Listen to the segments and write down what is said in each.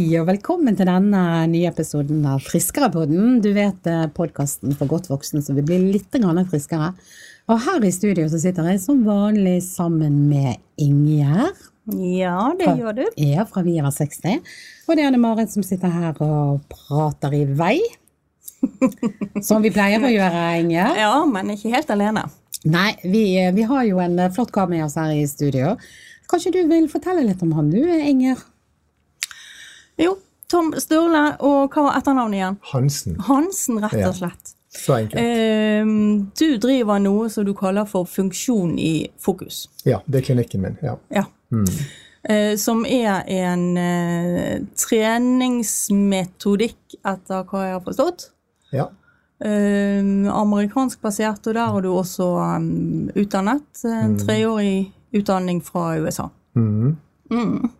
Hei og velkommen til denne nye episoden av Friskerepodden. Du vet podkasten for godt voksne som vil bli litt friskere. Og her i studio så sitter jeg som vanlig sammen med Ingjerd. Ja, det gjør du. Ja, fra Vi over 60. Og det er Anne Marit som sitter her og prater i vei. Som vi pleier å gjøre, Ingjerd. Ja, men ikke helt alene. Nei, vi, vi har jo en flott kar med oss her i studio. Kanskje du vil fortelle litt om han du, Inger? Jo, Tom Sturle, og hva var etternavnet igjen? Hansen. Hansen, rett og slett. Ja, så enkelt. Eh, du driver noe som du kaller for funksjon i fokus. Ja, det er klinikken min. ja. Ja. Mm. Eh, som er en eh, treningsmetodikk, etter hva jeg har forstått. Ja. Eh, amerikansk basert, og der har du også um, utdannet. En mm. treårig utdanning fra USA. Mm. Mm.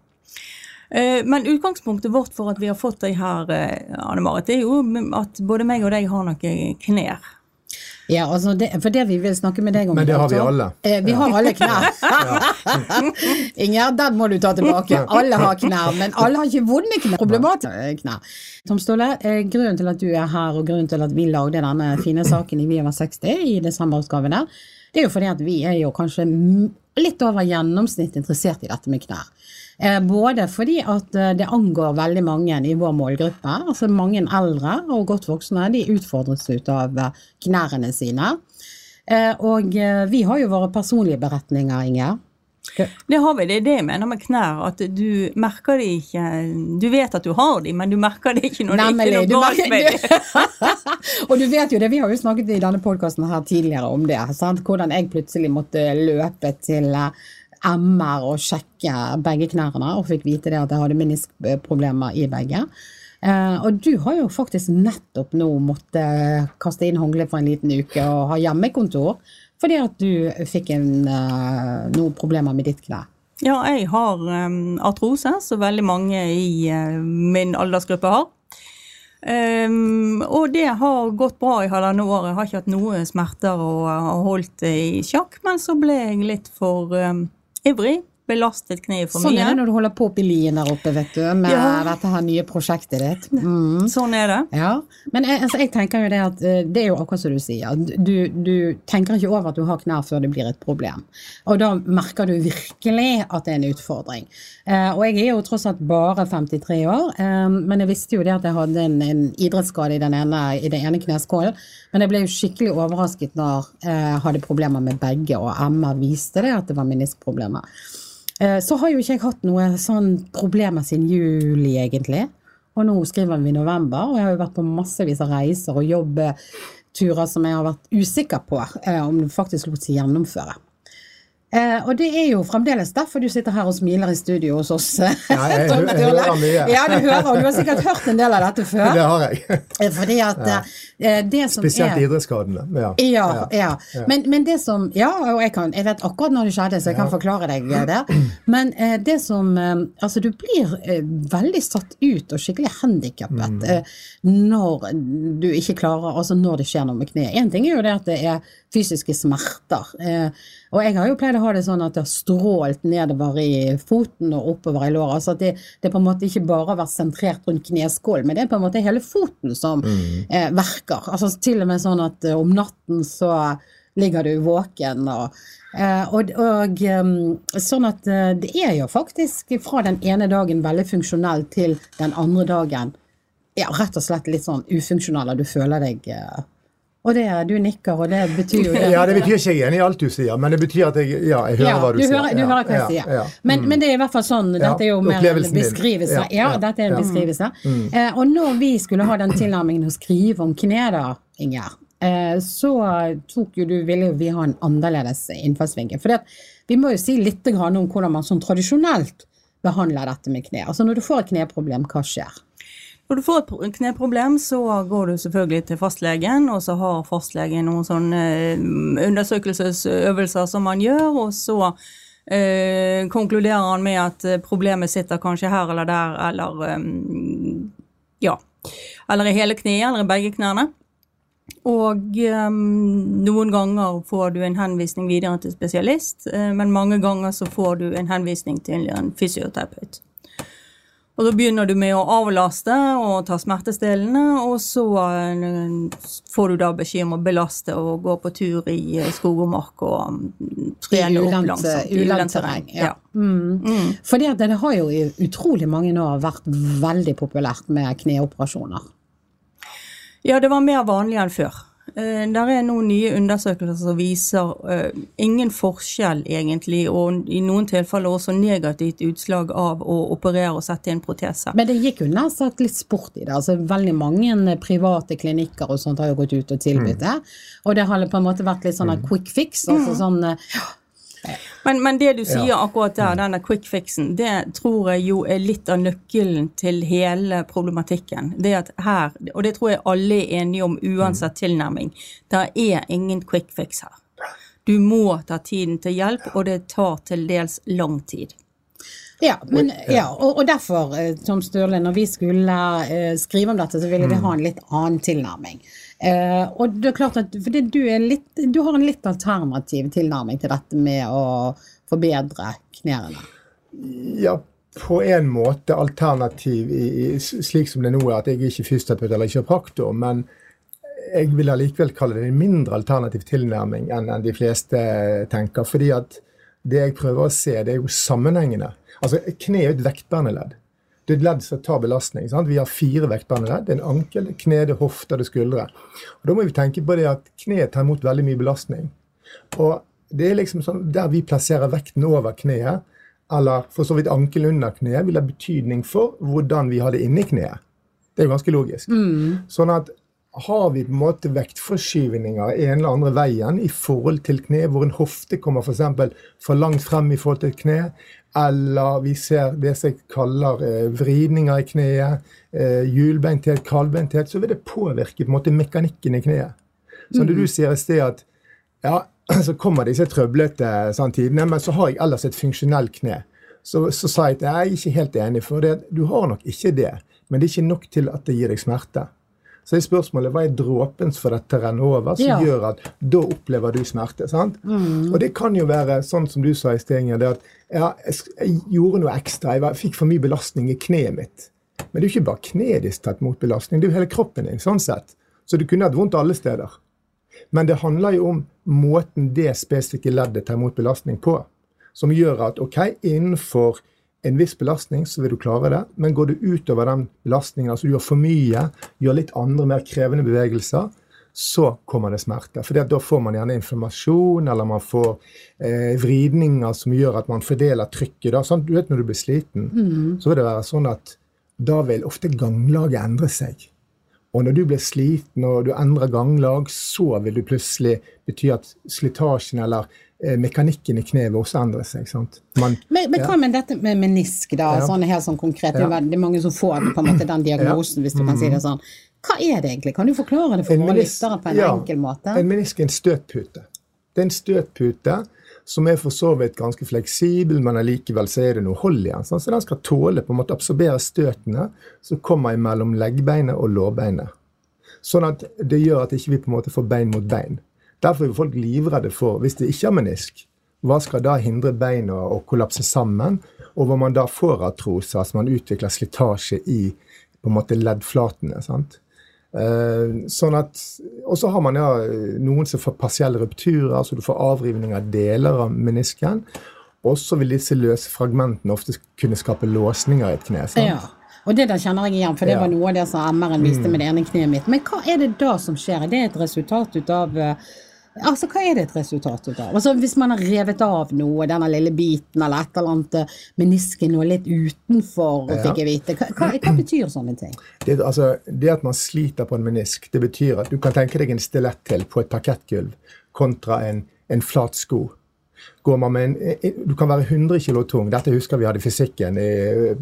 Eh, men utgangspunktet vårt for at vi har fått deg her, eh, Anne Marit, er jo at både meg og deg har noen knær. Ja, altså det, for det vi vil snakke med deg om Men det har vi alle. Eh, vi har alle knær. Inger, den må du ta tilbake. Alle har knær, men alle har ikke vonde knær. Problematiske knær. Tom Ståle, grunnen til at du er her, og grunnen til at vi lagde denne fine saken i Vi over 60 i desemberutgaven der, det er jo fordi at vi er jo kanskje litt over gjennomsnitt interessert i dette med knær. Eh, både fordi at eh, det angår veldig mange i vår målgruppe. altså Mange eldre og godt voksne de utfordres ut av eh, knærne sine. Og vi har jo våre personlige beretninger, Inger. Det har vi. Det er det jeg mener med knær. At du merker det ikke Du vet at du har de, men du merker det ikke når Nemlig, det ikke er noe galt med dem. og du vet jo det, vi har jo snakket i denne podkasten her tidligere om det. Sant? Hvordan jeg plutselig måtte løpe til MR og sjekke begge knærne, og fikk vite det at jeg hadde meniskproblemer i begge. Uh, og du har jo faktisk nettopp nå måttet kaste inn håndkleet for en liten uke og ha hjemmekontor fordi at du fikk en, uh, noen problemer med ditt kne. Ja, jeg har um, artrose, som veldig mange i uh, min aldersgruppe har. Um, og det har gått bra i halvannet år. Jeg har ikke hatt noe smerter og har holdt det i sjakk, men så ble jeg litt for um, ivrig. Belastet kneet for sånn mye. Sånn er det når du holder på oppi lien der oppe, vet du, med ja. dette her nye prosjektet ditt. Mm. Sånn er det. Ja. Men jeg, altså, jeg, tenker jo det at eh, det er jo akkurat som du sier. Du, du, tenker ikke over at du har knær før det blir et problem. Og da merker du virkelig at det er en utfordring. Uh, og jeg er jo tross alt bare 53 år, um, men jeg visste jo det at jeg hadde en, en idrettsskade i den ene, i den ene kneskålen. Men jeg ble jo skikkelig overrasket når jeg hadde problemer med begge, og Emma viste det at det var meniskproblemer. Eh, så har jo ikke jeg hatt noe sånn problemer siden juli, egentlig. Og nå skriver vi november, og jeg har jo vært på massevis av reiser og jobbturer som jeg har vært usikker på eh, om det faktisk lot seg gjennomføre. Eh, og det er jo fremdeles derfor du sitter her og smiler i studio hos oss. Ja, jeg, jeg hører mye. Ja, du hører, og du har sikkert hørt en del av dette før. Det har jeg. Eh, fordi at ja. Eh, det som Spesielt er idrettsskadene. Ja. Ja, ja. Men, men, det som Ja, og jeg, kan, jeg vet akkurat når det skjedde, så jeg kan forklare deg det. Men det som Altså, du blir veldig satt ut og skikkelig handikappet mm. når du ikke klarer Altså når det skjer noe med kneet. Én ting er jo det at det er fysiske smerter. Og jeg har jo pleid å ha det sånn at det har strålt nedover i foten og oppover i låret. Altså at det, det, på en måte ikke bare har vært sentrert rundt kneskålen, men det er på en måte hele foten som mm. eh, verker. Altså til og med sånn at eh, om natten så ligger du våken og eh, og, og um, sånn at uh, det er jo faktisk fra den ene dagen veldig funksjonell til den andre dagen ja, rett og slett litt sånn ufunksjonell, og du føler deg og det, er, du nikker, og det betyr jo det. Ja, det betyr ikke jeg er enig i alt du sier, men det betyr at jeg, ja, jeg hører ja, hva du, du sier. Hører, du hører hva jeg sier. Ja, men, mm. men, det er i hvert fall sånn, dette er jo mer en beskrivelse. Ja, dette er en beskrivelse. Mm. Eh, og når vi skulle ha den tilnærmingen å skrive om kne, da, Inger, eh, så tok jo du, ville jo vi ha en annerledes innfallsvinkel. For vi må jo si litt om hvordan man sånn tradisjonelt behandler dette med kne. Altså når du får et kneproblem, hva skjer? Når du får et kneproblem, så går du selvfølgelig til fastlegen, og så har fastlegen noen sånne eh, undersøkelsesøvelser som man gjør, og så eh, konkluderer han med at eh, problemet sitter kanskje her eller der, eller um, ja. Eller i hele kneet, eller i begge knærne. Og um, noen ganger får du en henvisning videre til spesialist, men mange ganger så får du en henvisning til en fysioterapeut. Og Da begynner du med å avlaste og ta smertestillende, og så eh, får du da beskjed om å belaste og gå på tur i eh, skog og mark og mm, trene opp langsomt. ulendt terreng, ja. Mm. Fordi at det har jo i utrolig mange år vært veldig populært med kneoperasjoner. Ja, det var mer vanlig enn før. Eh, Der er noen nye undersøkelser som viser eh, ingen forskjell, egentlig, og i noen tilfeller også negativt utslag av å operere og sette inn protese. Men det gikk jo nær sagt litt sport i det. altså Veldig mange private klinikker og sånt har jo gått ut og tilbudt det. Og det har på en måte vært litt sånn quick fix. altså sånn eh, Men, men det du sier Ja. akkurat der, denne quick fixen, det tror jeg jo er litt av nøkkelen til hele problematikken. Det at her, og det tror jeg alle er enige om uansett tilnærming, det er ingen quick fix her. Du må ta tiden til hjelp, og det tar til dels lang tid. Ja, men, ja og, og derfor, eh, Tom Sturle, når vi skulle eh, skrive om dette, så ville vi ha en litt annen tilnærming. Uh, og det er klart at du, er litt, du har en litt alternativ tilnærming til dette med å forbedre knærne. Ja, på en måte alternativ i, i, slik som det nå er, at jeg er ikke fysioterapeut eller kiropraktor, men jeg vil allikevel kalle det en mindre alternativ tilnærming enn enn de fleste tenker. fordi at det jeg prøver å se, det er jo sammenhengende. Altså, Kne er et vektbærende ledd. Det er et ledd som tar belastning. sant? Vi har fire vektbærende ledd. Det er en ankel, kne, det er hofte og det skuldre. Og Da må vi tenke på det at kneet tar imot veldig mye belastning. Og det er liksom sånn, Der vi plasserer vekten over kneet, eller for så vidt ankelen under kneet, vil ha betydning for hvordan vi har det inni kneet. Det er jo ganske logisk. Sånn at har vi på en måte vektforskyvninger en eller andre veien i forhold til kne, hvor en hofte kommer f.eks. For, for langt frem i forhold til kne, eller vi ser det som jeg kaller eh, vridninger i kneet, eh, hjulbeinthet, kaldbeinthet, så vil det påvirke på en måte mekanikken i kneet. Så det du sier i sted at ja, så kommer disse trøblete sånn, tidene, men så har jeg ellers et funksjonelt kne. Så, så sa jeg at jeg er ikke helt enig, for det, du har nok ikke det. Men det er ikke nok til at det gir deg smerte. Så er spørsmålet hva er dråpen for dette renner over, som Ja. gjør at da opplever du smerte. sant? Og det kan jo være sånn som du sa i sted, Inger, det at ja, jeg, jeg gjorde noe ekstra. Jeg var, fikk for mye belastning i kneet mitt. Men det er jo ikke bare kneet ditt tatt mot belastning, det er jo hele kroppen din. sånn sett. Så du kunne hatt vondt alle steder. Men det handler jo om måten det spesifikke leddet tar imot belastning på. Som gjør at ok, innenfor en viss belastning så vil du klare det, men går du utover den belastningen, altså du gjør for mye, gjør litt andre, mer krevende bevegelser, så kommer det smerte. For da får man gjerne inflammasjon, eller man får eh, vridninger som gjør at man fordeler trykket. Da. Sånn, du vet når du blir sliten, så vil det være sånn at da vil ofte ganglaget endre seg. Og når du blir sliten og du endrer ganglag, så vil det plutselig bety at slitasjen eller eh, mekanikken i kneet vil også endre seg. Man, Men, men hva med dette med menisk, da? Ja. Sånn helt sånn konkret. Det er Ja. mange som får måte den diagnosen, hvis du kan si det sånn. Hva er det egentlig? Kan du forklare det for våre lyttere på en ja, enkel måte? En menisk er en støtpute. Det er en støtpute som er for så vidt ganske fleksibel, men allikevel så er det noe hold i den. sånn, Så den skal tåle på en måte absorbere støtene som kommer mellom leggbeinet og lårbeinet. Sånn at det gjør at ikke vi måte får bein mot bein. Derfor er folk livredde for, hvis det ikke er menisk, hva skal da hindre beina å kollapse sammen, og hvor man da får artrose, altså man utvikler slitasje i på en måte leddflatene. sant? Eh, sånn at, og så har man ja, noen som får partielle rupturer, altså du får avrivning av deler av menisken. Og så vil disse løse fragmentene ofte kunne skape låsninger i et kne. sant? Ja. Og det der kjenner jeg igjen, for det Ja. Mm. var noe av det som MR-en viste med det ene kneet mitt. Men hva er det da som skjer? Er det et resultat ut av eh, Altså, hva er det et resultat av? Altså, Hvis man har revet av noe, denne lille biten eller et eller annet eh, menisken og litt utenfor, Ja. fikk jeg vite. Hva, hva, hva betyr sånne ting? Det, altså, det at man sliter på en menisk, det betyr at du kan tenke deg en stilett til på et parkettgulv kontra en, en flat sko. Går man med en, en- du kan være 100 kilo tung. Dette husker vi hadde i fysikken i,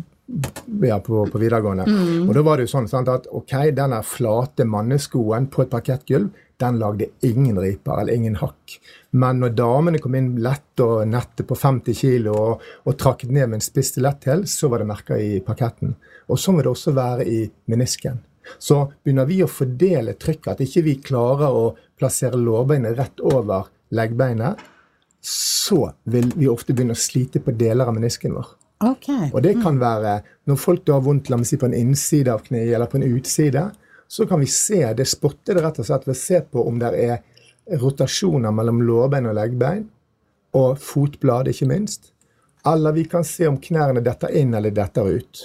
ja, på, på videregående. Og da var det jo sånn sant, at ok, denne flate manneskoen på et parkettgulv, den lagde ingen riper eller ingen hakk. Men når damene kom inn lett og nette på 50 kilo og, og trakk ned med en spiss stiletthæl, så var det merker i parketten. Og sånn vil det også være i menisken. Så begynner vi å fordele trykket, at ikke vi klarer å plassere lårbeinet rett over leggbeinet, så vil vi ofte begynne å slite på deler av menisken vår. Okay. Og det kan være når folk da har vondt la meg si, på en innside av kneet eller på en utside, så kan vi se det spotte det rett og slett ved å se på om det er rotasjoner mellom lårbein og leggbein, og fotblad, ikke minst. Eller vi kan se om knærne detter inn eller detter ut.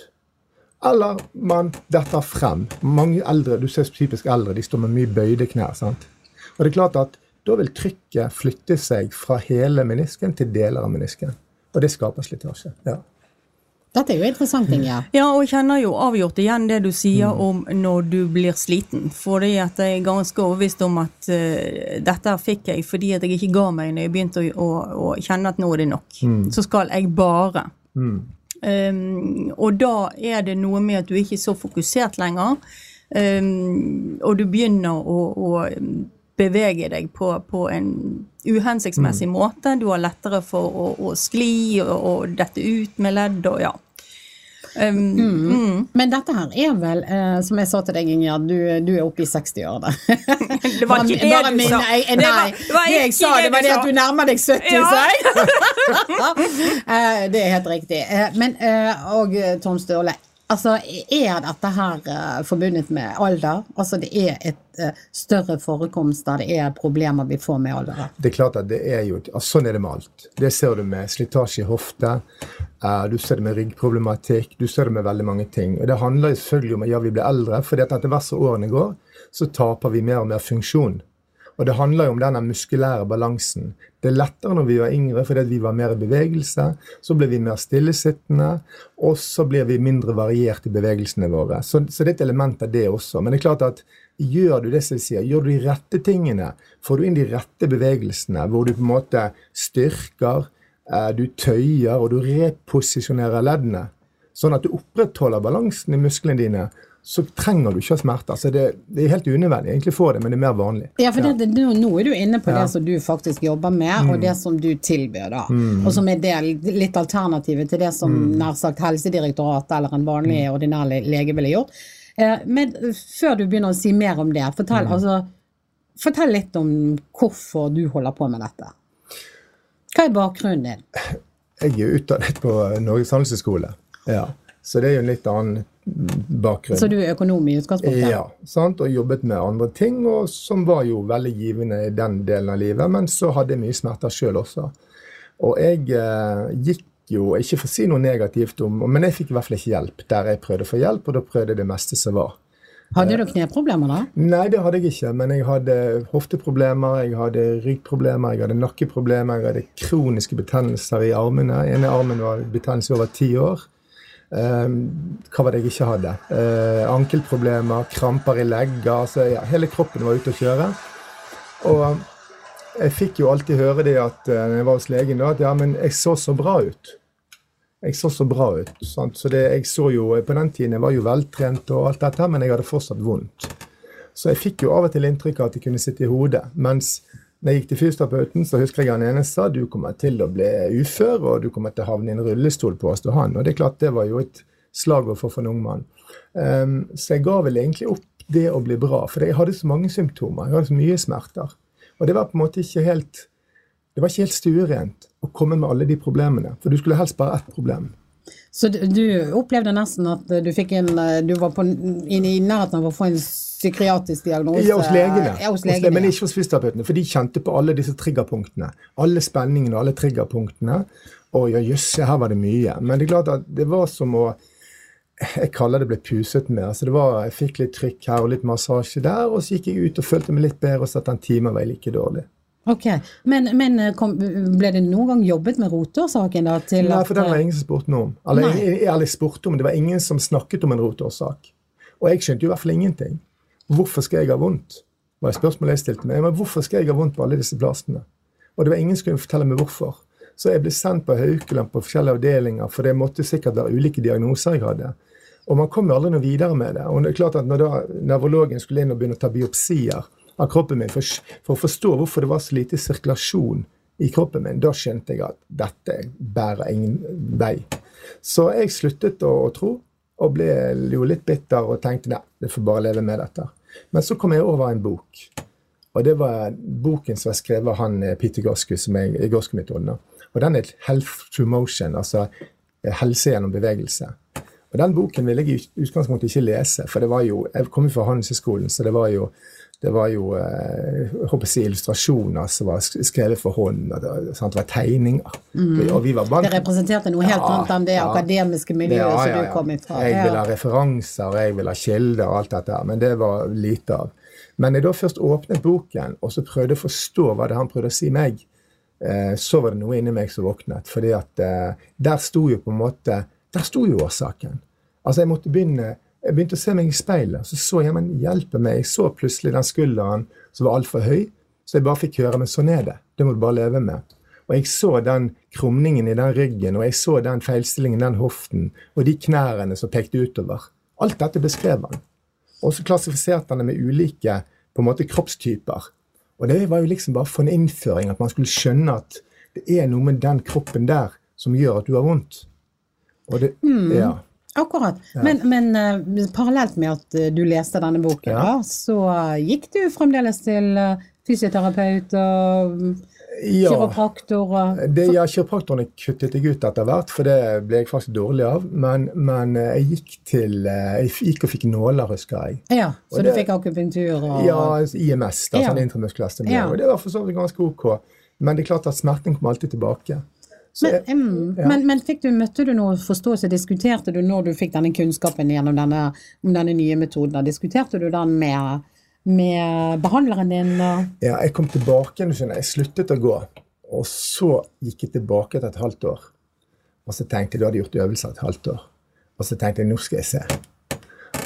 Eller man detter frem. Mange eldre, du ser typisk eldre, de står med mye bøyde knær. sant? Og det er klart at da vil trykket flytte seg fra hele menisken til deler av menisken. Og det skaper slitasje. ja. Dette er jo interessant, Ingjerd. Ja, og jeg kjenner jo avgjort igjen det du sier om når du blir sliten. Fordi at jeg er ganske overbevist om at uh, dette fikk jeg fordi at jeg ikke ga meg når jeg begynte å, å, å kjenne at nå er det nok. Så skal jeg bare. Um, og da er det noe med at du ikke er så fokusert lenger. Um, og du begynner å, å bevege deg på, på en uhensiktsmessig måte. Du har lettere for å, å skli og, og dette ut med ledd og ja. Um, mm. Men dette her er vel, eh, som jeg sa til deg, Ingjerd, du, du er oppe i 60-årene. Det var ikke det du sa. Nei, Det var- det, det jeg sa, det det var det at du nærmer deg 70, Ja. sa jeg. Eh, det er helt riktig. Eh, Men, eh, og Tom Ståle, altså er dette her uh, forbundet med alder? Altså det er et uh, større forekomst der det er problemer vi får med alder? Det er klart at det er jo, altså Sånn er det med alt. Det ser du med slitasje i hofte, Uh, du ser det med ryggproblematikk, du ser det med veldig mange ting. Og Det handler selvfølgelig om at ja, vi blir eldre, for etter hvert som årene går, så taper vi mer og mer funksjon. Og det handler jo om denne muskulære balansen. Det er lettere når vi var yngre fordi vi var mer i bevegelse. Så blir vi mer stillesittende, og så blir vi mindre variert i bevegelsene våre. Så, så det er et element av det også. Men det er klart at gjør du det som jeg sier, gjør du de rette tingene, får du inn de rette bevegelsene, hvor du på en måte styrker, eh, du tøyer og du reposisjonerer leddene, sånn at du opprettholder balansen i musklene dine, så trenger du ikke ha smerter. Så det, det er helt unødvendig egentlig få det, men det er mer vanlig. Ja, for det, nå, nå er du inne på Ja. det som du faktisk jobber med, og det som du tilbyr, da. Og som er del, litt alternativet til det som nær sagt Helsedirektoratet eller en vanlig ordinær lege ville gjort. Eh, men før du begynner å si mer om det, fortell, altså, fortell litt om hvorfor du holder på med dette. Hva er bakgrunnen din? Jeg er utdannet på Norges handelshøyskole, ja. så det er jo en litt annen bakgrunn. Så du er økonom i utgangspunktet? Ja, sant? og jobbet med andre ting, og som var jo veldig givende i den delen av livet. Men så hadde jeg mye smerter sjøl også. Og jeg eh, gikk jo, ikke for å si noe negativt om Men jeg fikk i hvert fall ikke hjelp der jeg prøvde å få hjelp, og da prøvde jeg det meste som var. Hadde du kneproblemer da? Nei, det hadde jeg ikke, men jeg hadde hofteproblemer, jeg hadde ryggproblemer, jeg hadde nakkeproblemer, jeg hadde kroniske betennelser i armene. ene armen var betennelse over ti år. Ehm, hva var det jeg ikke hadde? Eh, ankelproblemer, kramper i legger. Altså, ja, hele kroppen var ute å kjøre. Og jeg fikk jo alltid høre det at eh, når jeg var hos legen, da, at ja, men jeg så så bra ut. Jeg så så bra ut. Sant? Så det, jeg så jo, På den tiden jeg var jo veltrent, og alt dette, men jeg hadde fortsatt vondt. Så jeg fikk jo av og til inntrykk av at det kunne sitte i hodet. Mens når jeg gikk til fysioterapeuten, så husker jeg han ene sa du kommer til å bli ufør, og du kommer til å havne i en rullestol, påsto han. Og det er klart, det var jo et slagord for for en ung mann. Um, så jeg ga vel egentlig opp det å bli bra, for jeg hadde så mange symptomer. Jeg hadde så mye smerter. Og det var på en måte ikke helt det var ikke helt stuerent å komme med alle de problemene. For du skulle helst bare ett problem. Så du, opplevde nesten at du en Du var på, i, i nærheten av å få en psykiatrisk diagnose? Ja, hos legene. Ja, hos legene. men ikke hos fysioterapeutene, for de kjente på alle disse triggerpunktene. Alle spenningene og alle triggerpunktene. Og ja, jøss, her var det mye. Men det er klart at det var som å Jeg kaller det ble puset med. altså det var, Jeg fikk litt trykk her og litt massasje der, og så gikk jeg ut og følte meg litt bedre, og så at den timen var jeg like dårlig. Ok, Men, men kom, ble det noen gang jobbet med rotårsaken da? Til Nei, for den var ingen som spurte noe om. Eller, eller spurte om, det var ingen som snakket om en rotårsak. Og jeg skjønte jo i hvert fall ingenting. Hvorfor skal jeg ha vondt? var et spørsmål jeg stilte meg. Men hvorfor skal jeg ha vondt på alle disse plassene? Og det var ingen som kunne fortelle meg hvorfor. Så jeg ble sendt på Haukeland på forskjellige avdelinger, for det måtte sikkert være ulike diagnoser jeg hadde. Og man kom jo aldri noe videre med det. Og det er klart at når da nevrologen skulle inn og begynne å ta biopsier av kroppen min for, for å forstå hvorfor det var så lite sirkulasjon i kroppen min, da skjønte jeg at dette bærer ingen vei. Så jeg sluttet å, å tro, og ble jo litt bitter og tenkte nei, jeg får bare leve med dette. Men så kom jeg over en bok. Og det var boken som var skrevet av han eh, Peter Gosku, som er i Gosku-metoden. Og den er Health Through Motion. Altså eh, helse gjennom bevegelse. Og Den boken ville jeg i utgangspunktet ikke lese, for det var jo, jeg kom jo fra Handelshøyskolen, så det var jo det var jo eh, jeg håper å si, illustrasjoner som var skrevet for hånd. og Det, sant, var tegninger. Mm. Og vi var Det representerte noe helt Ja, annet enn det ja. akademiske miljøet Ja, som du kom ifra. Jeg ville vil ha referanser, jeg vil ha kilder og alt dette men det var lite av. Men jeg da først åpnet boken og så prøvde å forstå hva det han prøvde å si meg, eh, så var det noe inni meg som våknet. fordi at eh, der sto jo på en måte Der sto jo årsaken. Altså Jeg måtte begynne jeg begynte å se meg i speilet, så så jeg men hjelpe meg. Jeg så plutselig den skulderen som var altfor høy, så jeg bare fikk høre men sånn er det. Det må du bare leve med. Og jeg så den krumningen i den ryggen, og jeg så den feilstillingen i den hoften, og de knærne som pekte utover. Alt dette beskrev han. Og så klassifiserte han det med ulike på en måte kroppstyper. Og det var jo liksom bare for en innføring, at man skulle skjønne at det er noe med den kroppen der som gjør at du har vondt. Og det, ja. Akkurat. Men, men uh, parallelt med at eh, du leste denne boken, Ja. da, så gikk du fremdeles til eh, fysioterapeut og mm, ja. kiropraktor Det, ja, Kiropraktorene kuttet jeg ut etter hvert, for det ble jeg faktisk dårlig av. Men, men jeg gikk til Jeg gikk og fikk nåler, husker jeg. Ja, så Og du det- fikk akupunktur og Ja, IMS, da, Ja. sånn intramuskulær stimulering. Ja. Og det var for så vidt ganske ok. Men det er klart at smerten kom alltid tilbake. Men, jeg, ja. men, men du, møtte du noe forståelse? Diskuterte du når du fikk denne kunnskapen gjennom denne, om denne nye metoden? Diskuterte du den med, med behandleren din? ja, jeg kom tilbake igjen. Jeg sluttet å gå. Og så gikk jeg tilbake etter et halvt år. Og så tenkte jeg, du hadde gjort øvelser et halvt år. Og så tenkte jeg, nå skal jeg se.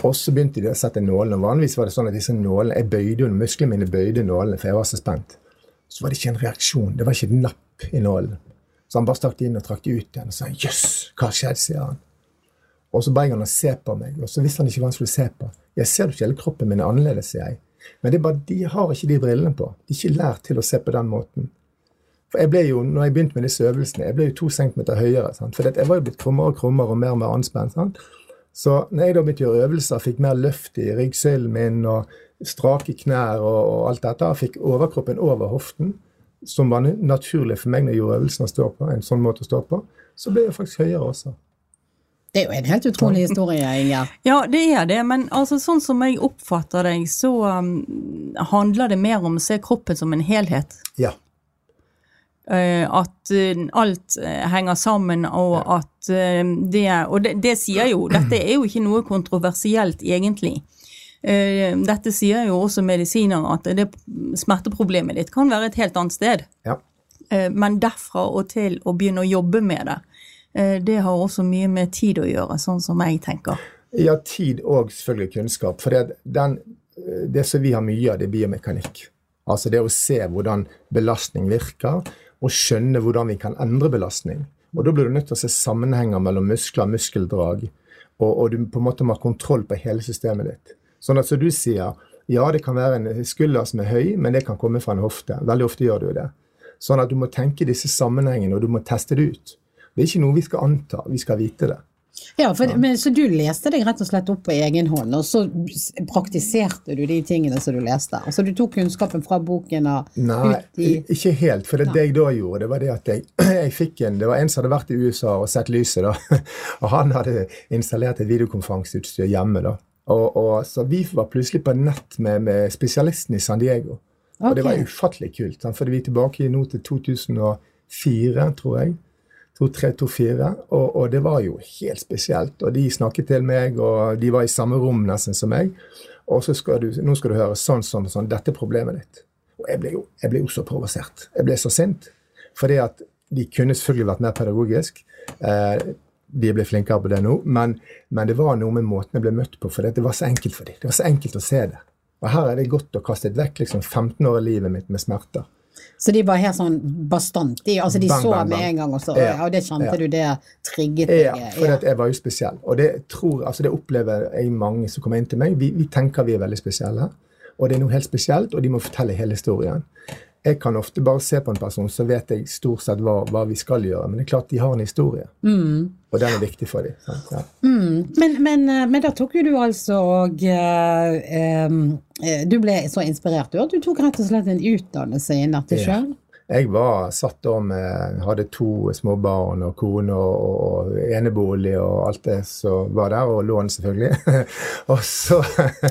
Og så begynte de å sette nålene. Vanligvis var det sånn at disse nålene, jeg bøyde jo, musklene mine bøyde nålene, for jeg var så spent. Så var det ikke en reaksjon. Det var ikke et napp i nålen. Så han bare stakk det inn og trakk det ut igjen og sa jøss, hva skjedde, sier han. Og så ba jeg han å se på meg, og så visste han ikke hva han skulle se på. Jeg ser ikke hele kroppen min er annerledes, sier jeg. Men det er bare, de har ikke de brillene på. De er ikke lært til å se på den måten. For jeg ble jo, når jeg begynte med disse øvelsene, jeg ble jo to centimeter høyere. Sant? For jeg var jo blitt krummere og krummere og mer og mer anspent. Sant? Så når jeg da begynte å gjøre øvelser, fikk mer løft i ryggsøylen min og strake knær og, og alt dette, fikk overkroppen over hoften, som var naturlig for meg når jeg gjorde øvelsen å stå på, en sånn måte å stå på, så ble jeg faktisk høyere også. Det er jo en helt utrolig historie, Inger. Ja, det er det, men altså, sånn som jeg oppfatter deg, så um, handler det mer om å se kroppen som en helhet. Ja. Uh, at uh, alt uh, henger sammen, og at eh, det Og det, det sier jo Dette er jo ikke noe kontroversielt, egentlig. Eh, dette sier jo også medisinere, at det smerteproblemet ditt kan være et helt annet sted. ja. Eh, Men derfra og til å begynne å jobbe med det, eh, det har også mye med tid å gjøre, sånn som jeg tenker. Ja, tid og selvfølgelig kunnskap. For det, den, det som vi har mye av, det er biomekanikk. Altså det å se hvordan belastning virker, og skjønne hvordan vi kan endre belastning. Og da blir du nødt til å se sammenhenger mellom muskler, og muskeldrag, og, og du på en måte må ha kontroll på hele systemet ditt. Sånn at som du sier, ja det kan være en skulder som er høy, men det kan komme fra en hofte. Veldig ofte gjør det jo det. Sånn at du må tenke disse sammenhengene, og du må teste det ut. Det er ikke noe vi skal anta, vi skal vite det. Ja, for, Men, så du leste deg rett og slett opp på egen hånd, og så praktiserte du de tingene som du leste? Altså du tok kunnskapen fra boken og Nei, ut i ikke helt. For det, det jeg da gjorde, det var det at jeg, jeg fikk en Det var en som hadde vært i USA og sett lyset, da. Og han hadde installert et videokonferanseutstyr hjemme, da. Og, og, så vi var plutselig på nett med, med spesialisten i San Diego. Og det var ufattelig kult. Sant? For vi er tilbake nå til 2004, tror jeg. 2003-2004. Og, og det var jo helt spesielt. Og de snakket til meg, og de var i samme rom nesten som meg. Og så skal du, nå skal du høre sånn, sånn, sånn. Dette er problemet ditt. Og jeg ble jo, jeg ble jo så provosert. Jeg ble så sint. Fordi at de kunne selvfølgelig vært mer pedagogisk. Eh, de ble flinkere på det nå, men, men det var noe med måten jeg ble møtt på. For det var så enkelt for dem. Det var så enkelt å se det. Og her er det godt å kaste vekk liksom 15 år av livet mitt med smerter. Så de var helt sånn bastant? De, altså de Bang, så bang, med bang. en gang, også, Ja, ja, og det kjente ja. du, det trigget deg? Ja, for at jeg var jo spesiell. Og det, tror, altså det opplever jeg mange som kommer inn til meg. Vi, vi tenker vi er veldig spesielle. Og det er noe helt spesielt, og de må fortelle hele historien. Jeg kan ofte bare se på en person, så vet jeg stort sett hva, hva vi skal gjøre. Men det er klart de har en historie, og den er viktig for dem. Ja. Mm, Men, men, eh, men da tok jo du altså og eh, eh, Du ble så inspirert du at du tok rett og slett en utdannelse innen dette Ja. sjøl? Jeg var satt da med Hadde to små barn og kone og, og enebolig og alt det som var der, og lån, selvfølgelig. og så,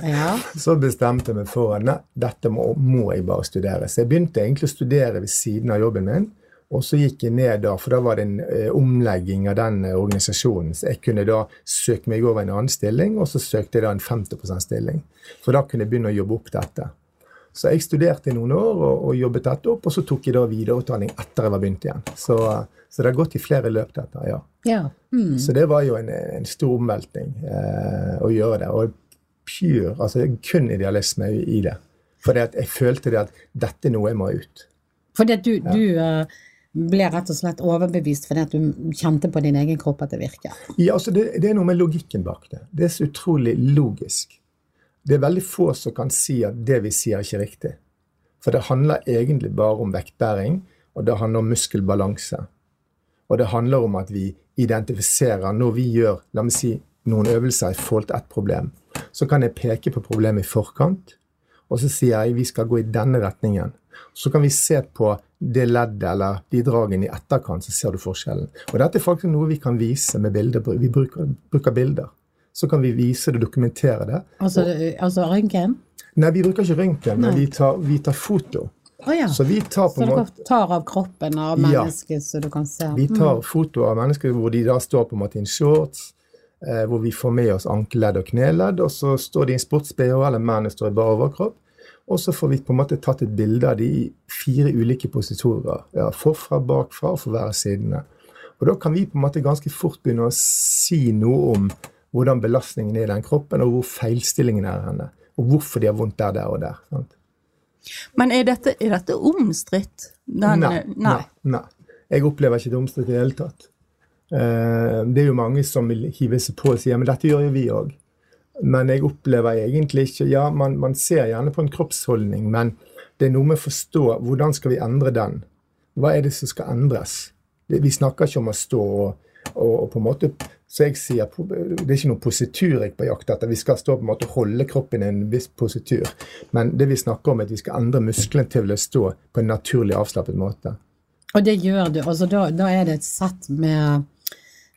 ja. så, bestemte jeg meg for at dette må, må, jeg bare studere. Så jeg begynte egentlig å studere ved siden av jobben min. Og så gikk jeg ned da, for da var det en eh, omlegging av den eh, organisasjonen. Så jeg kunne da søke meg over en annen stilling, og så søkte jeg da en 50 %-stilling. For da kunne jeg begynne å jobbe opp dette. Så jeg studerte i noen år og, og, jobbet dette opp, og så tok jeg da videreutdanning etter jeg var begynt igjen. Så, så det har gått i flere løp, dette. ja. ja. Mm. Så det var jo en, en stor omveltning eh, å gjøre det. Og pure, altså kun idealisme i det. For jeg følte det at dette er noe jeg må ut. Fordi at du, ja. du uh, ble rett og slett overbevist fordi at du kjente på din egen kropp at det virker? Ja, altså det, det er noe med logikken bak det. Det er så utrolig logisk. Det er veldig få som kan si at det vi sier, er ikke riktig. For det handler egentlig bare om vektbæring, og det handler om muskelbalanse. Og det handler om at vi identifiserer når vi gjør la meg si, noen øvelser i forhold til ett problem. Så kan jeg peke på problemet i forkant, og så sier jeg vi skal gå i denne retningen. Så kan vi se på det leddet eller de dragene i etterkant, så ser du forskjellen. Og dette er faktisk noe vi kan vise med bilder. Vi bruker, bruker bilder så kan vi vise det, dokumentere det. Altså, altså røntgen? Nei, vi bruker ikke røntgen, men vi tar, vi tar foto. Oh, ja. Så vi tar på så dere tar av kroppen av mennesket, ja. så du kan se? Vi tar mm. foto av mennesker hvor de da står på en måte i shorts, eh, hvor vi får med oss ankeledd og kneledd, og så står de i sports-BH, eller mennene står i bar overkropp. Og så får vi på en måte tatt et bilde av de i fire ulike positorer. Ja, forfra, bakfra og for hver sidene. Og da kan vi på en måte ganske fort begynne å si noe om hvordan belastningen er i den kroppen, og hvor feilstillingen er henne. Og hvorfor de har vondt der, der og der. Sant? Men er dette, er dette omstridt? Nei, nei. nei, nei. Jeg opplever ikke det omstridt i det hele tatt. Uh, det er jo mange som vil hive seg på og si ja, men dette gjør jo vi òg. Men jeg opplever egentlig ikke Ja, man, man, ser gjerne på en kroppsholdning, men det er noe med å forstå hvordan skal vi endre den. Hva er det som skal endres? Vi snakker ikke om å stå og, og, og på en måte så jeg sier det er ikke noe positur jeg på jakt etter. Vi skal stå på en måte holde kroppen i en viss positur. Men det vi snakker om, er at vi skal endre musklene til å stå på en naturlig, avslappet måte. Og det gjør du. altså Da, da er det et sett med,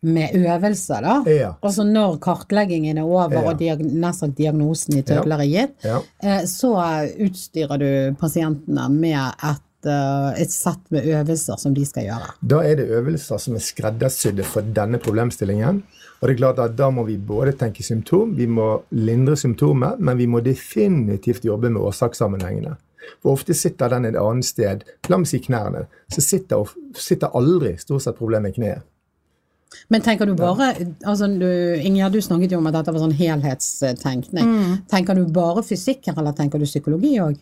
med øvelser, da. Ja. Altså når kartleggingen er over ja. og diag nesten diagnosen i tødler er gitt, ja. Eh, så utstyrer du pasientene med et Eh, et sett med øvelser som de skal gjøre? Da er det øvelser som er skreddersydde for denne problemstillingen. Og det er klart at Da må vi både tenke symptom, vi må lindre symptomet, men vi må definitivt jobbe med årsakssammenhengene. For ofte sitter den et annet sted. La meg si knærne. Så sitter, sitter aldri stort sett problemet i kneet. Men tenker du bare altså Ingjerd, du snakket jo om at dette var sånn helhetstenkning. Mm. Tenker du bare fysikk eller tenker du psykologi òg?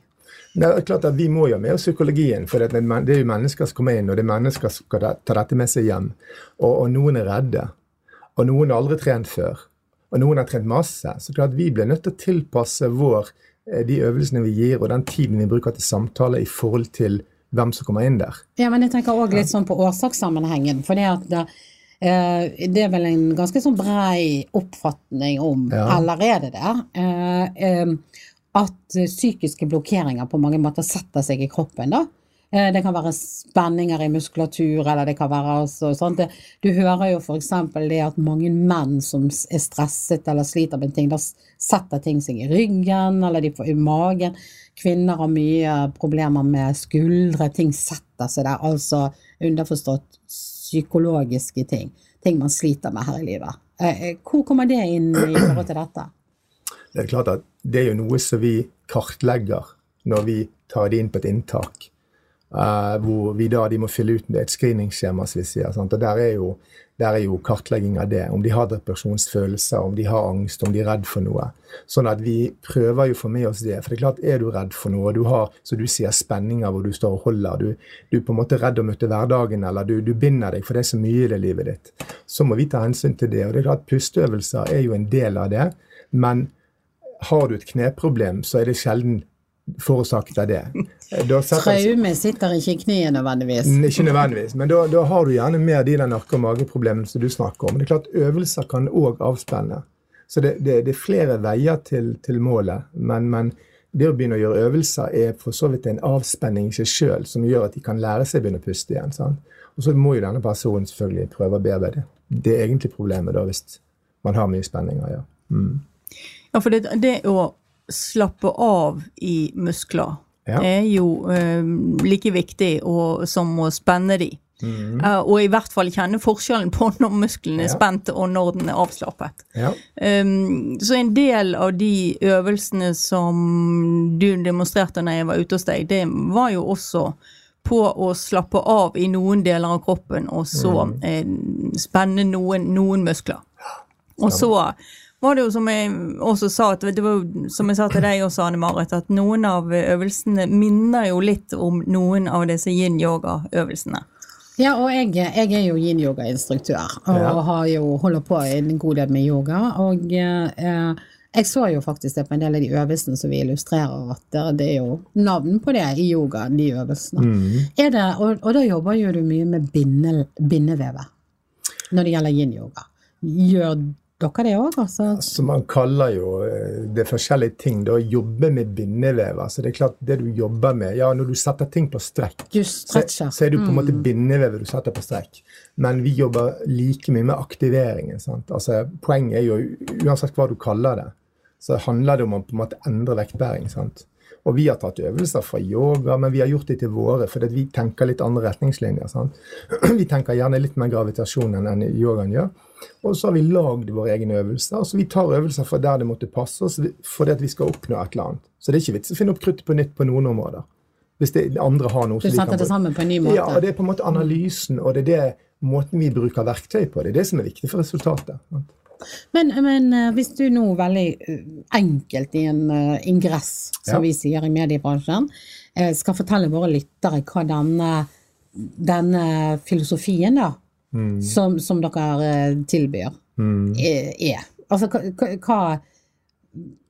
Det er klart at Vi må jo med oss psykologien, for det er jo mennesker som kommer inn, og det er mennesker som skal ta dette med seg hjem. Og, og noen er redde. Og noen har aldri trent før. Og noen har trent masse. Så klart vi blir nødt til å tilpasse vår, eh, de øvelsene vi gir, og den tiden vi bruker til samtale i forhold til hvem som kommer inn der. Ja, men jeg tenker òg litt sånn på årsakssammenhengen. for det at det, det er vel en ganske sånn brei oppfatning om ja. allerede der. Eh, eh, at eh, psykiske blokkeringer på mange måter setter seg i kroppen. da. Eh, det kan være spenninger i muskulatur, eller det kan være altså sånt. Du hører jo f.eks. det at mange menn som er stresset eller sliter med ting, da setter ting seg i ryggen, eller de får i magen. Kvinner har mye problemer med skuldre, ting setter seg der. Altså underforstått psykologiske ting. Ting man sliter med her i livet. Eh, hvor kommer det inn i forhold til dette? Det er klart at det er jo noe som vi kartlegger når vi tar det inn på et inntak. Uh, hvor vi da de må fylle ut et screeningskjema, som vi sier. Sant? Og der er, jo, der er, jo, kartlegging av det. Om de har depresjonsfølelser, om de har angst, om de er redd for noe. Sånn at vi prøver jo å få med oss det. For det er klart, er du redd for noe, og du har så du sier, spenninger hvor du står og holder, du, du er på en måte redd å møte hverdagen, eller du, du binder deg, for det er så mye i det livet ditt, så må vi ta hensyn til det. Og det er klart, pusteøvelser er jo en del av det. men har du et kneproblem, så er det sjelden forårsaket av det. Traume sitter ikke i kneet nødvendigvis. Ikke nødvendigvis, men da, da har du gjerne mer de der nakke- og mageproblemene som du snakker om. Men det er klart øvelser kan òg avspenne. Så det, det, det, er flere veier til, til målet. Men, men, det å begynne å gjøre øvelser er for så vidt en avspenning i seg sjøl som gjør at de kan lære seg å begynne å puste igjen. Sant? Og så må jo denne personen selvfølgelig prøve å bearbeide. Det er egentlig problemet da, hvis man har mye spenninger. Ja, mm. ja for det, det, å slappe av i muskler ja. er jo eh, like viktig og, som å spenne de. Mm. Uh, og i hvert fall kjenne forskjellen på når muskelen er ja. spent og når den er avslappet. Ja. Um, så en del av de øvelsene som du demonstrerte når jeg var ute hos deg, det var jo også på å slappe av i noen deler av kroppen, og så mm. eh, spenne noen, noen muskler. Og så var det jo som jeg også sa, det var som jeg sa til deg også, Anne Marit, at noen av øvelsene minner jo litt om noen av disse yin-yoga-øvelsene. Ja, og jeg, jeg er jo yin-yoga-instruktør og ja. har jo holder på en god del med yoga. Og eh, jeg så jo faktisk det på en del av de øvelsene som vi illustrerer, at det er jo navn på det i yoga, de øvelsene. Mm. Det, og, og, da jobber jo du mye med binde, bindevevet når det gjelder yin-yoga. Gjør dere det òg? Altså? altså? Man kaller jo eh, det forskjellige ting. Da, jobbe med bindevev. Altså det er klart, det du jobber med ja, Når du setter ting på strekk, så, så, er det på en mm. måte bindevevet du setter på strekk. Men vi jobber like mye med aktiveringen. Sant? Altså, poenget er jo, uansett hva du kaller det, så handler det om å på en måte endre vektbæring. sant? Og vi har tatt øvelser fra yoga, men vi har gjort det til våre, fordi vi tenker litt andre retningslinjer. Sant? Vi tenker gjerne litt mer gravitasjon enn yogaen gjør. Og så har vi lagd våre egne øvelser. så Vi tar øvelser fra der det måtte passe oss, fordi vi skal oppnå et eller annet. Så det er ikke vits å finne opp kruttet på nytt på noen områder. Hvis det andre har noe Du setter det sammen på en ny måte? Ja, og det er på en måte analysen, og det er det måten vi bruker verktøy på. Det er det som er viktig for resultatet. Men, men eh, hvis du nå veldig eh, enkelt i en uh, ingress, som ja. vi sier i mediebransjen, skal fortelle våre lyttere hva denne, denne filosofien da, mm. som, som, dere tilbyr, mm. er. Altså hva,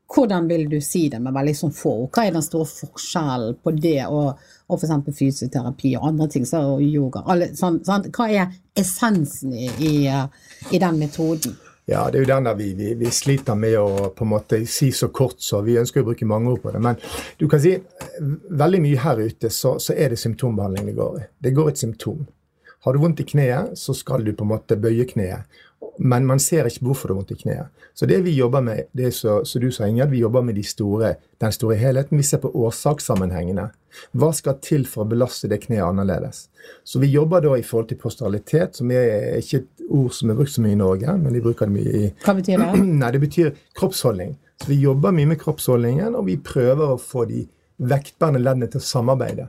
Hvordan vil du si det med veldig sånn få ord? Hva er den store forskjellen på det og, og f.eks. fysioterapi og andre ting, så yoga? Alle, sånn, sånn, hva er essensen i, i, i den metoden? Ja, det er jo den der vi, vi, vi, sliter med å på en måte si så kort, så vi ønsker å bruke mange ord på det. Men du kan si veldig mye her ute så, så er det symptombehandling det går i. Det går et symptom. Har du vondt i kneet, så skal du på en måte bøye kneet. Men man ser ikke hvorfor det er vondt i kneet. Så det vi jobber med, det er så, så du sa, Ingjerd, vi jobber med de store, den store helheten. Vi ser på årsakssammenhengene. Hva skal til for å belaste det kneet annerledes? Så vi jobber da i forhold til posturalitet, som er ikke ord som er brukt så mye i Norge, men de bruker det mye i Hva betyr det? Nei, det betyr kroppsholdning. Så vi jobber mye med kroppsholdningen, og vi prøver å få de vektbærende leddene til å samarbeide.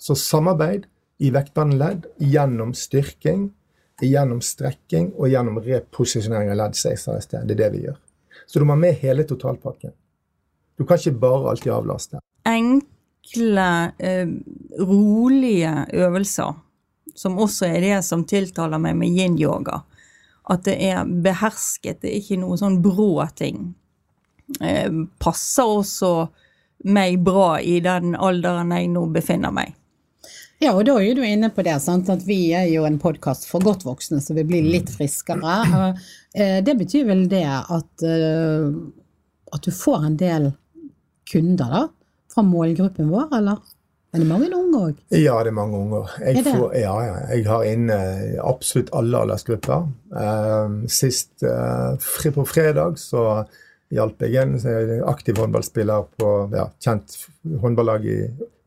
Så samarbeid i vektbærende ledd gjennom styrking, gjennom strekking og gjennom reposisjonering av ledd, som jeg sa i sted. Det er det vi gjør. Så du må ha med hele totalpakken. Du kan ikke bare alltid avlaste. Enkle, eh, rolige øvelser, som også er det som tiltaler meg med yin-yoga. At det er behersket, det er ikke noe sånn brå ting. Eh, passer også meg bra i den alderen jeg nå befinner meg. Ja, og da er du inne på det, sant? at vi er jo en podkast for godt voksne, så vi blir litt friskere. Eh, det betyr vel det at, eh, at du får en del kunder da, fra målgruppen vår, eller? Er det mange unge òg? Ja, det er mange unger. Jeg, får, ja, ja, jeg har inne absolutt alle aldersgrupper. Uh, sist uh, på fredag så hjalp jeg en aktiv håndballspiller på ja, kjent håndballag i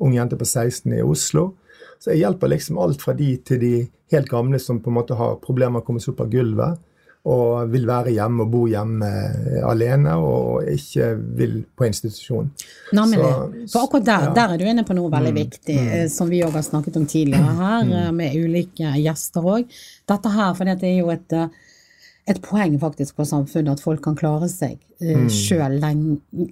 Ung jente på 16 i Oslo. Så jeg hjelper liksom alt fra de til de helt gamle som på en måte har problemer med å komme seg opp av gulvet. Og vil være hjemme og bo hjemme alene og ikke vil på institusjon. Nemlig. For akkurat der, ja. der, er du inne på noe veldig mm, viktig, mm. Eh, som vi òg har snakket om tidligere her, mm. Eh, med ulike gjester òg. Dette her, for det er jo et eh, et poeng faktisk for samfunnet at folk kan klare seg mm. sjøl leng,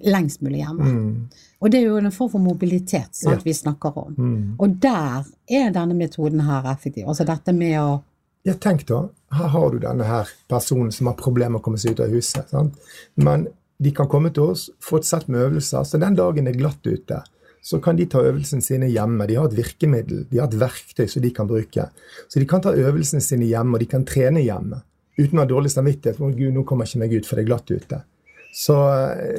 lengst mulig hjemme. Mm. Og det er jo en form for mobilitet som ja. vi snakker om. Mm. Og der er denne metoden her effektiv. Altså dette med å Ja, tenk da. Her har du denne her personen som har problemer med å komme seg ut av huset. Sant? Men de kan komme til oss, få et sett med øvelser. Så den dagen det er glatt ute, så kan de ta øvelsene sine hjemme. De har et virkemiddel, de har et verktøy som de kan bruke. Så de kan ta øvelsene sine hjemme, og de kan trene hjemme uten å ha dårlig samvittighet for Gud, nå kommer ikke meg ut, for det er glatt ute. Så,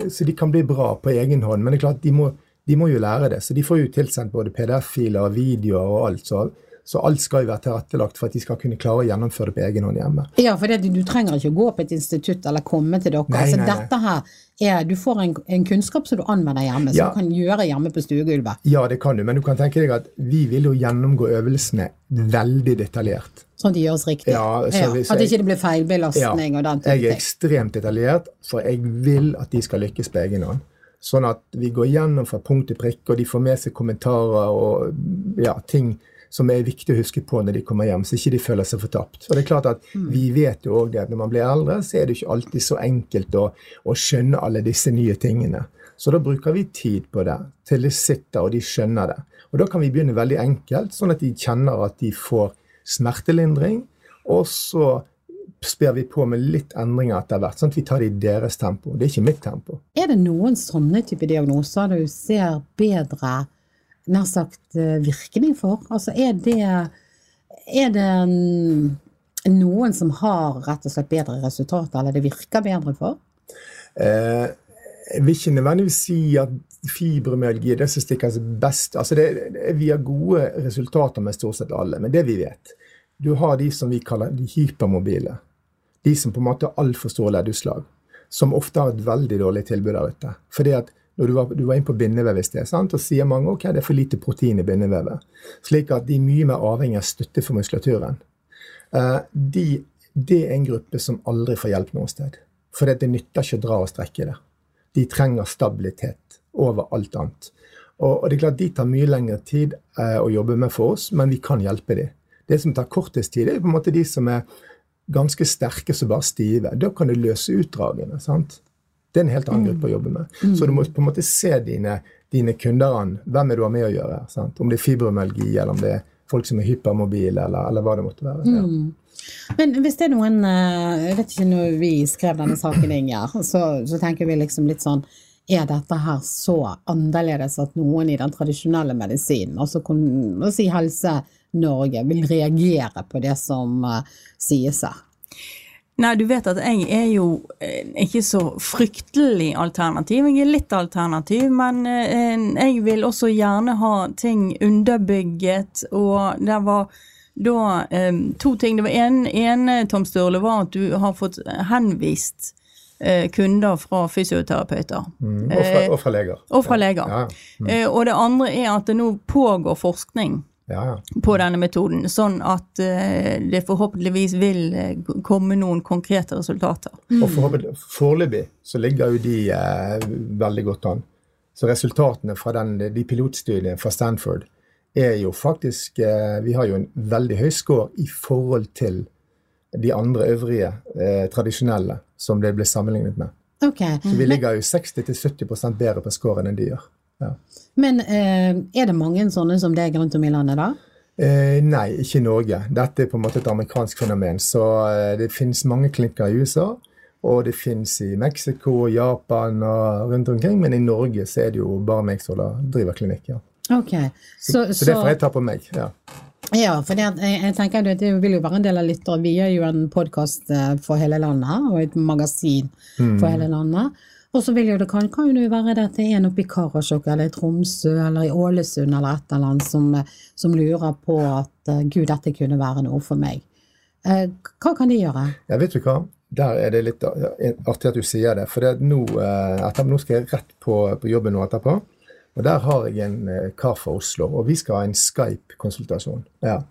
så, de kan bli bra på egen hånd. Men det er klart, de må, de må jo lære det. Så de får jo tilsendt både PDF-filer og videoer og alt. Så, så, alt skal jo være tilrettelagt for at de skal kunne klare å gjennomføre det på egen hånd hjemme. Ja, for det, du trenger ikke gå på et institutt eller komme til dere. Nei, altså, nei, dette her er, Du får en, en kunnskap som du anvender hjemme, som Ja. du kan gjøre hjemme på stuegulvet. Ja, det kan du, men du kan tenke deg at vi vil jo gjennomgå øvelsene veldig detaljert. Sånn at de gjøres riktig. Ja, så hvis at jeg- ikke det blir feilbelastning og den type ting? jeg er ekstremt detaljert, for jeg vil at de skal lykkes på egen hånd. Sånn at vi går gjennom fra punkt til prikk, og de får med seg kommentarer og ja, ting som er viktig å huske på når de kommer hjem, så ikke de føler seg fortapt. Og det er klart at Vi vet jo òg det at når man blir eldre, så er det ikke alltid så enkelt å, å skjønne alle disse nye tingene. Så da bruker vi tid på det, til de sitter og de skjønner det. Og da kan vi begynne veldig enkelt, sånn at de kjenner at de får smertelindring. Og så sper vi på med litt endringer etter hvert, sånn at vi tar det i deres tempo. Det er ikke mitt tempo. Er det noen sånne type diagnoser du ser bedre nær sagt eh, virkning for? Altså er det, er det noen som har rett og slett bedre resultater, eller det virker bedre for? Eh, jeg vil ikke nødvendigvis si at fibromyalgi er det som stikker seg best. Altså det, vi har gode resultater med stort sett alle, men det vi vet Du har de som vi kaller de hypermobile. De som på en måte har altfor store leddutslag. Som ofte har et veldig dårlig tilbud der ute. Fordi at når du var, du var inne på bindevev i sted, sant? og sier mange ok, det er for lite protein i bindevevet. Slik at de er mye mer avhengig av støtte for muskulaturen. Eh, de, det er en gruppe som aldri får hjelp noe sted. For det nytter ikke å dra og strekke det. De trenger stabilitet over alt annet. Og, og det er klart De tar mye lengre tid uh, å jobbe med for oss, men vi kan hjelpe dem. Det som tar kortest tid, er på en måte de som er ganske sterke som bare stive. Da kan du løse utdragene. sant? Det er en helt annen gruppe å jobbe med. Så du må på en måte se dine, dine kunder an. Hvem er du har med å gjøre? sant? Om det er fibromyalgi, eller om det er folk som er hypermobile, eller, eller hva det måtte være. Ja. Men hvis det er noen eh, Jeg vet ikke når vi skrev denne saken, Inger, så, så tenker vi liksom litt sånn Er dette her så annerledes at noen i den tradisjonelle medisinen, altså si Helse-Norge, vil reagere på det som eh, sies her? Nei, du vet at jeg er jo eh, ikke så fryktelig alternativ. Jeg er litt alternativ, men eh, jeg vil også gjerne ha ting underbygget, og det var da eh, to ting. Det var en, ene, Tom Sturle, var at du har fått henvist kunder fra fysioterapeuter. Mm. Og, fra, og fra leger. Og fra leger. Ja. Eh, og det andre er at det nå pågår forskning ja, ja. på denne metoden, sånn at eh, det forhåpentligvis vil eh, komme noen konkrete resultater. Og forhåpentlig- foreløpig så ligger jo de eh, veldig godt an. Så resultatene fra den, de pilotstudiene fra Stanford er jo faktisk eh, Vi har jo en veldig høy score i forhold til de andre øvrige eh, tradisjonelle som det ble sammenlignet med. Okay. Så vi ligger jo 60-70% bedre på scoren enn de gjør. Ja. Men eh, er det mange sånne som deg rundt om i landet, da? Eh, nei, ikke i Norge. Dette er på en måte et amerikansk fenomen. Så eh, det finnes mange klinikker i USA, og det finnes i Mexico, Japan og rundt omkring. Men i Norge så er det jo bare meg som driver klinikk. Ja. Okay. så, Så det får jeg ta på meg. ja. Ja, for det, jeg, jeg tenker det vil jo være en del av lyttere. Vi gjør jo en podkast for hele landet, og et magasin for hele landet. Og så vil jo det kan, kan jo være det at det er en oppe i Karasjok eller i Tromsø eller i Ålesund eller et eller annet som, som lurer på at eh, gud, dette kunne være noe for meg. Eh, hva kan de gjøre? Ja, vet du hva? Der er det litt eh, artig at du sier det. For det nå, eh, etter, nå skal jeg rett på, på jobben nå etterpå. Og der har jeg en eh, kar fra Oslo, og vi skal ha en Skype-konsultasjon. Ja.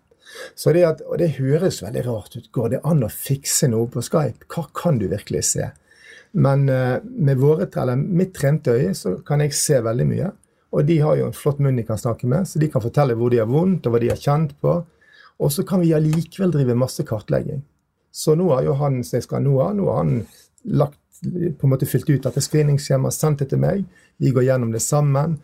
Så det, at, og det høres veldig rart ut. Går det an å fikse noe på Skype? Hva kan du virkelig se? Men eh, med våre, eller mitt trente øye så kan jeg se veldig mye. Og de har jo en flott munn de kan snakke med, så de kan fortelle hvor de har vondt, og hva de har kjent på. Og så kan vi allikevel drive masse kartlegging. Så nå har jo han som jeg skal nå ha, nå har han lagt, på en måte fylt ut dette screeningskjemaet, sendt det til meg. Vi går gjennom det sammen.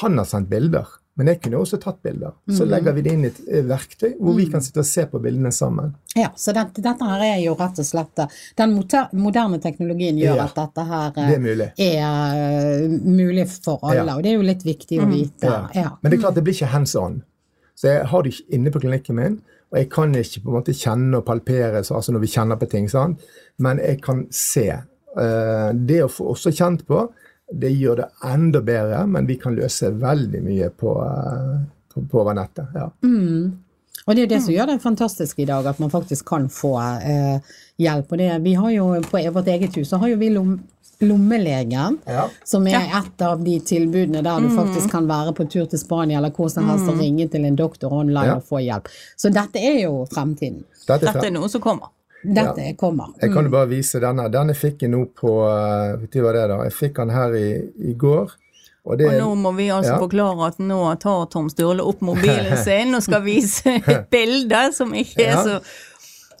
Han har sendt bilder, men jeg kunne også tatt bilder. Så legger vi det inn i et eh, verktøy hvor vi kan sitte og se på bildene sammen. Ja, så det, dette her er jo rett og slett eh, Den moderne teknologien gjør Ja, at dette her Det er mulig. er eh, mulig for alle, Ja. og det er jo litt viktig å vite. Ja. Ja. Men det er klart det blir ikke hands on. Så jeg har det ikke inne på klinikken min, og jeg kan ikke på en måte kjenne og palpere så, altså når vi kjenner på ting. sant? Men jeg kan se Eh, det å få også kjent på, det gjør det enda bedre, men vi kan løse veldig mye på, eh, på, på over nettet. Ja. Og det er det som gjør det fantastisk i dag, at man faktisk kan få eh, hjelp. Og det, vi har jo på vårt eget hus så har jo vi lom, lommelegen, Ja. som er et av de tilbudene der du faktisk kan være på tur til Spania eller hvor som helst og ringe til en doktor online Ja. og få hjelp. Så dette er jo fremtiden. Dette er Dette er noe som kommer. Dette kommer. Jeg kan jo bare vise denne. Denne fikk jeg nå på eh, Vet du hva det er da? Jeg fikk den her i, i går. Og det Og nå må vi altså Ja. forklare at nå tar Tom Sturle opp mobilen sin og skal vise et bilde som ikke er Ja. så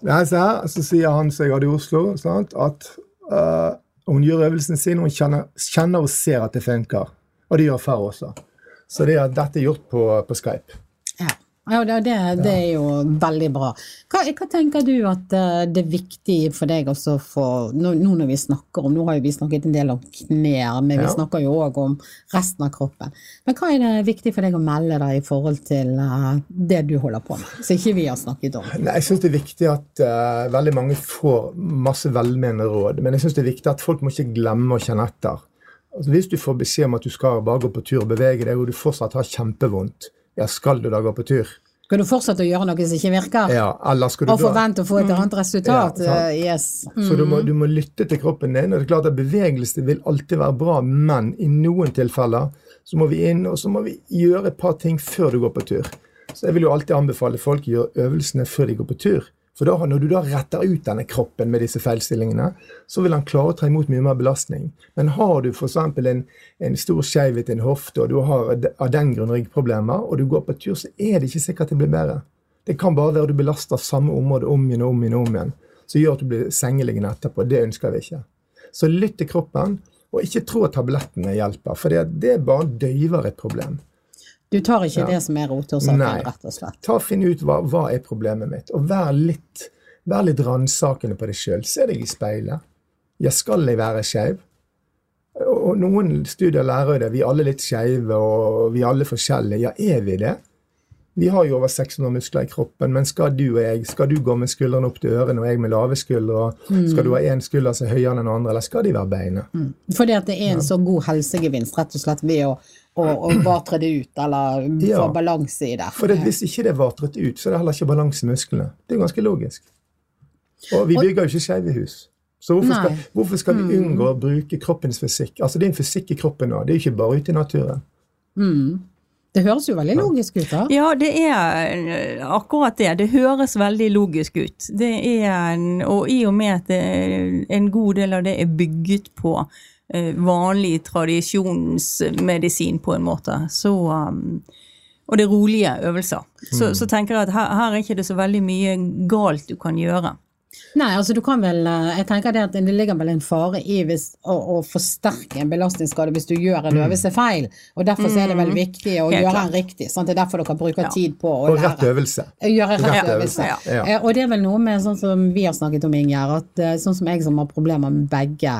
Nei, se her, så sier han som jeg hadde i Oslo, sant, at uh, hun gjør øvelsen sin, hun kjenner, kjenner og ser at det funker. Og det gjør Ferr også. Så det er, dette er gjort på, på Skype. Ja, det, det, det er jo veldig bra. Hva, hva tenker du at eh, det er viktig for deg også for nå, nå når vi snakker om Nå har jo vi snakket en del om knær, men vi Ja. snakker jo òg om resten av kroppen. Men hva er det viktig for deg å melde deg i forhold til uh, det du holder på med, som ikke vi har snakket om? Nei, Jeg syns det er viktig at uh, veldig mange får masse velmenende råd. Men jeg synes det er viktig at folk må ikke glemme å kjenne etter. Altså, hvis du får beskjed om at du skal bare gå på tur og bevege deg, og du fortsatt har kjempevondt, ja, skal du da gå på tur? Skal du fortsette å gjøre noe som ikke virker? Ja, eller skal du Og forvente å få et annet resultat? Ja, eh, yes. Mm. Så du må, du må lytte til kroppen din. og det er klart at Bevegelse vil alltid være bra, men i noen tilfeller så må vi inn og så må vi gjøre et par ting før du går på tur. Så Jeg vil jo alltid anbefale folk å gjøre øvelsene før de går på tur. For da, når du da retter ut denne kroppen med disse feilstillingene, så vil han klare å ta imot mye mer belastning. Men har du f.eks. En, en stor skeivhet i en hofte, og du har av den grunn ryggproblemer, og du går på tur, så er det ikke sikkert det blir bedre. Det kan bare være at du belaster samme område om igjen og om igjen. og om igjen, Som gjør at du blir sengeliggende etterpå. Det ønsker vi ikke. Så lytt til kroppen, og ikke tro at tablettene hjelper. For det, det bare døyver et problem. Du tar ikke Ja. det som er rotårsaken, Nei. rett og slett. Ta og Finn ut hva, hva er problemet mitt, og vær litt, vær litt ransakende på deg sjøl. Se deg i speilet. Ja, skal jeg være skeiv? Og, og noen studier lærer jo det. Vi er alle litt skeive, og vi er alle forskjellige. Ja, er vi det? Vi har jo over 600 muskler i kroppen, men skal du og jeg skal du gå med skuldrene opp til ørene og jeg med lave skuldre? Skal du ha én skulder som er høyere enn den andre, eller skal de være beina? Fordi at det er en så god helsegevinst rett og slett ved å, å, å vatre det ut, eller Ja. få balanse i det. For det, hvis ikke det er vatret ut, så er det heller ikke balanse i musklene. Det er ganske logisk. Og vi bygger jo ikke skeive hus. Så hvorfor skal, Mm. hvorfor skal vi unngå å bruke kroppens fysikk? Altså Det er en fysikk i kroppen nå. Det er jo ikke bare ute i naturen. Det høres jo veldig logisk ut, da. Ja, det er eh, akkurat det. Det høres veldig logisk ut. Det er, og i og med at det, en god del av det er bygget på eh, vanlig tradisjonsmedisin på en måte, så um, og det er rolige øvelser. Så, så tenker jeg at her, her er ikke det så veldig mye galt du kan gjøre. Nei, altså du kan vel eh, Jeg tenker det at det ligger vel en fare i hvis, å, å forsterke en belastningsskade hvis du gjør en øvelse feil. Og derfor så er det vel viktig å Helt gjøre klart. den riktig. Sant? Det er derfor dere bruker Ja. tid på å Og rett øvelse. Gjøre rett Rett øvelse. øvelse, ja. Eh, Og det er vel noe med sånn som vi har snakket om, Ingjerd, at eh, sånn som jeg som har problemer med begge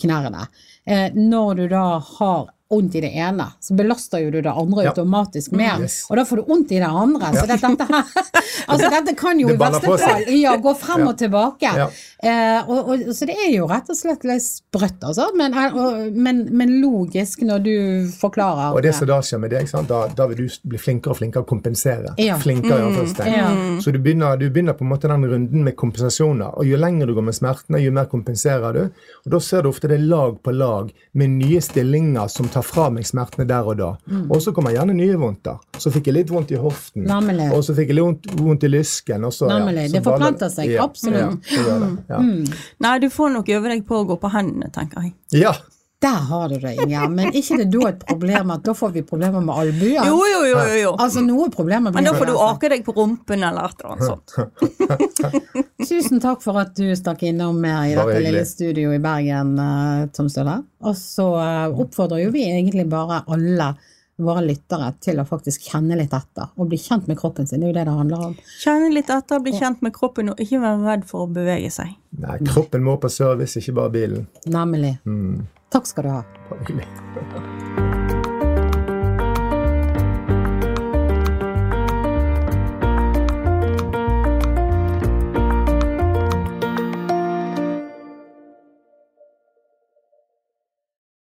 knærne. Eh, Når du da har vondt i det ene, så belaster jo du det andre Ja. automatisk mer. Yes. Og da får du vondt i det andre. Så det, dette her Altså dette kan jo Det i verste fall ja, gå frem Ja. og tilbake. Ja. Eh, og, og, så det er jo rett og slett litt sprøtt, altså. Men, eh, og, men, men logisk når du forklarer Og det som da skjer med deg, sant? Da, da vil du bli flinkere og flinkere å kompensere. Ja. Flinkere, mm, ja. Så du begynner, du begynner på en måte den runden med kompensasjoner. Og jo lenger du går med smertene, jo mer kompenserer du. Og da ser du ofte det lag på lag med nye stillinger som tar fra meg smertene der og da. Og så kommer gjerne nye vondter. Så fikk jeg litt vondt i hoften. Nemlig. Og så fikk jeg litt vondt, vondt i lysken. Og så, ja, så Det forplanter seg, Ja, absolutt. Ja, det det. Ja. Nei, du får nok øve deg på å gå på hendene, tenker jeg. ja. Der har du det, Ingjerd. Men ikke det da et problem at da får vi problemer med albuen? Jo, jo, jo, jo. jo. Altså, noe problemer blir Men da får du altså. ake deg på rumpen eller et eller annet sånt. Tusen takk for at du stakk innom i dette lille studioet i Bergen, eh, Tom Støle. Og så eh, oppfordrer jo vi egentlig bare alle våre lyttere til å faktisk kjenne litt etter og bli kjent med kroppen sin. Det er jo det det handler om. Kjenne litt etter, bli kjent med kroppen og ikke være redd for å bevege seg. Nei, kroppen må på service, ikke bare bilen. Nemlig. Takk skal du ha. Bare hyggelig.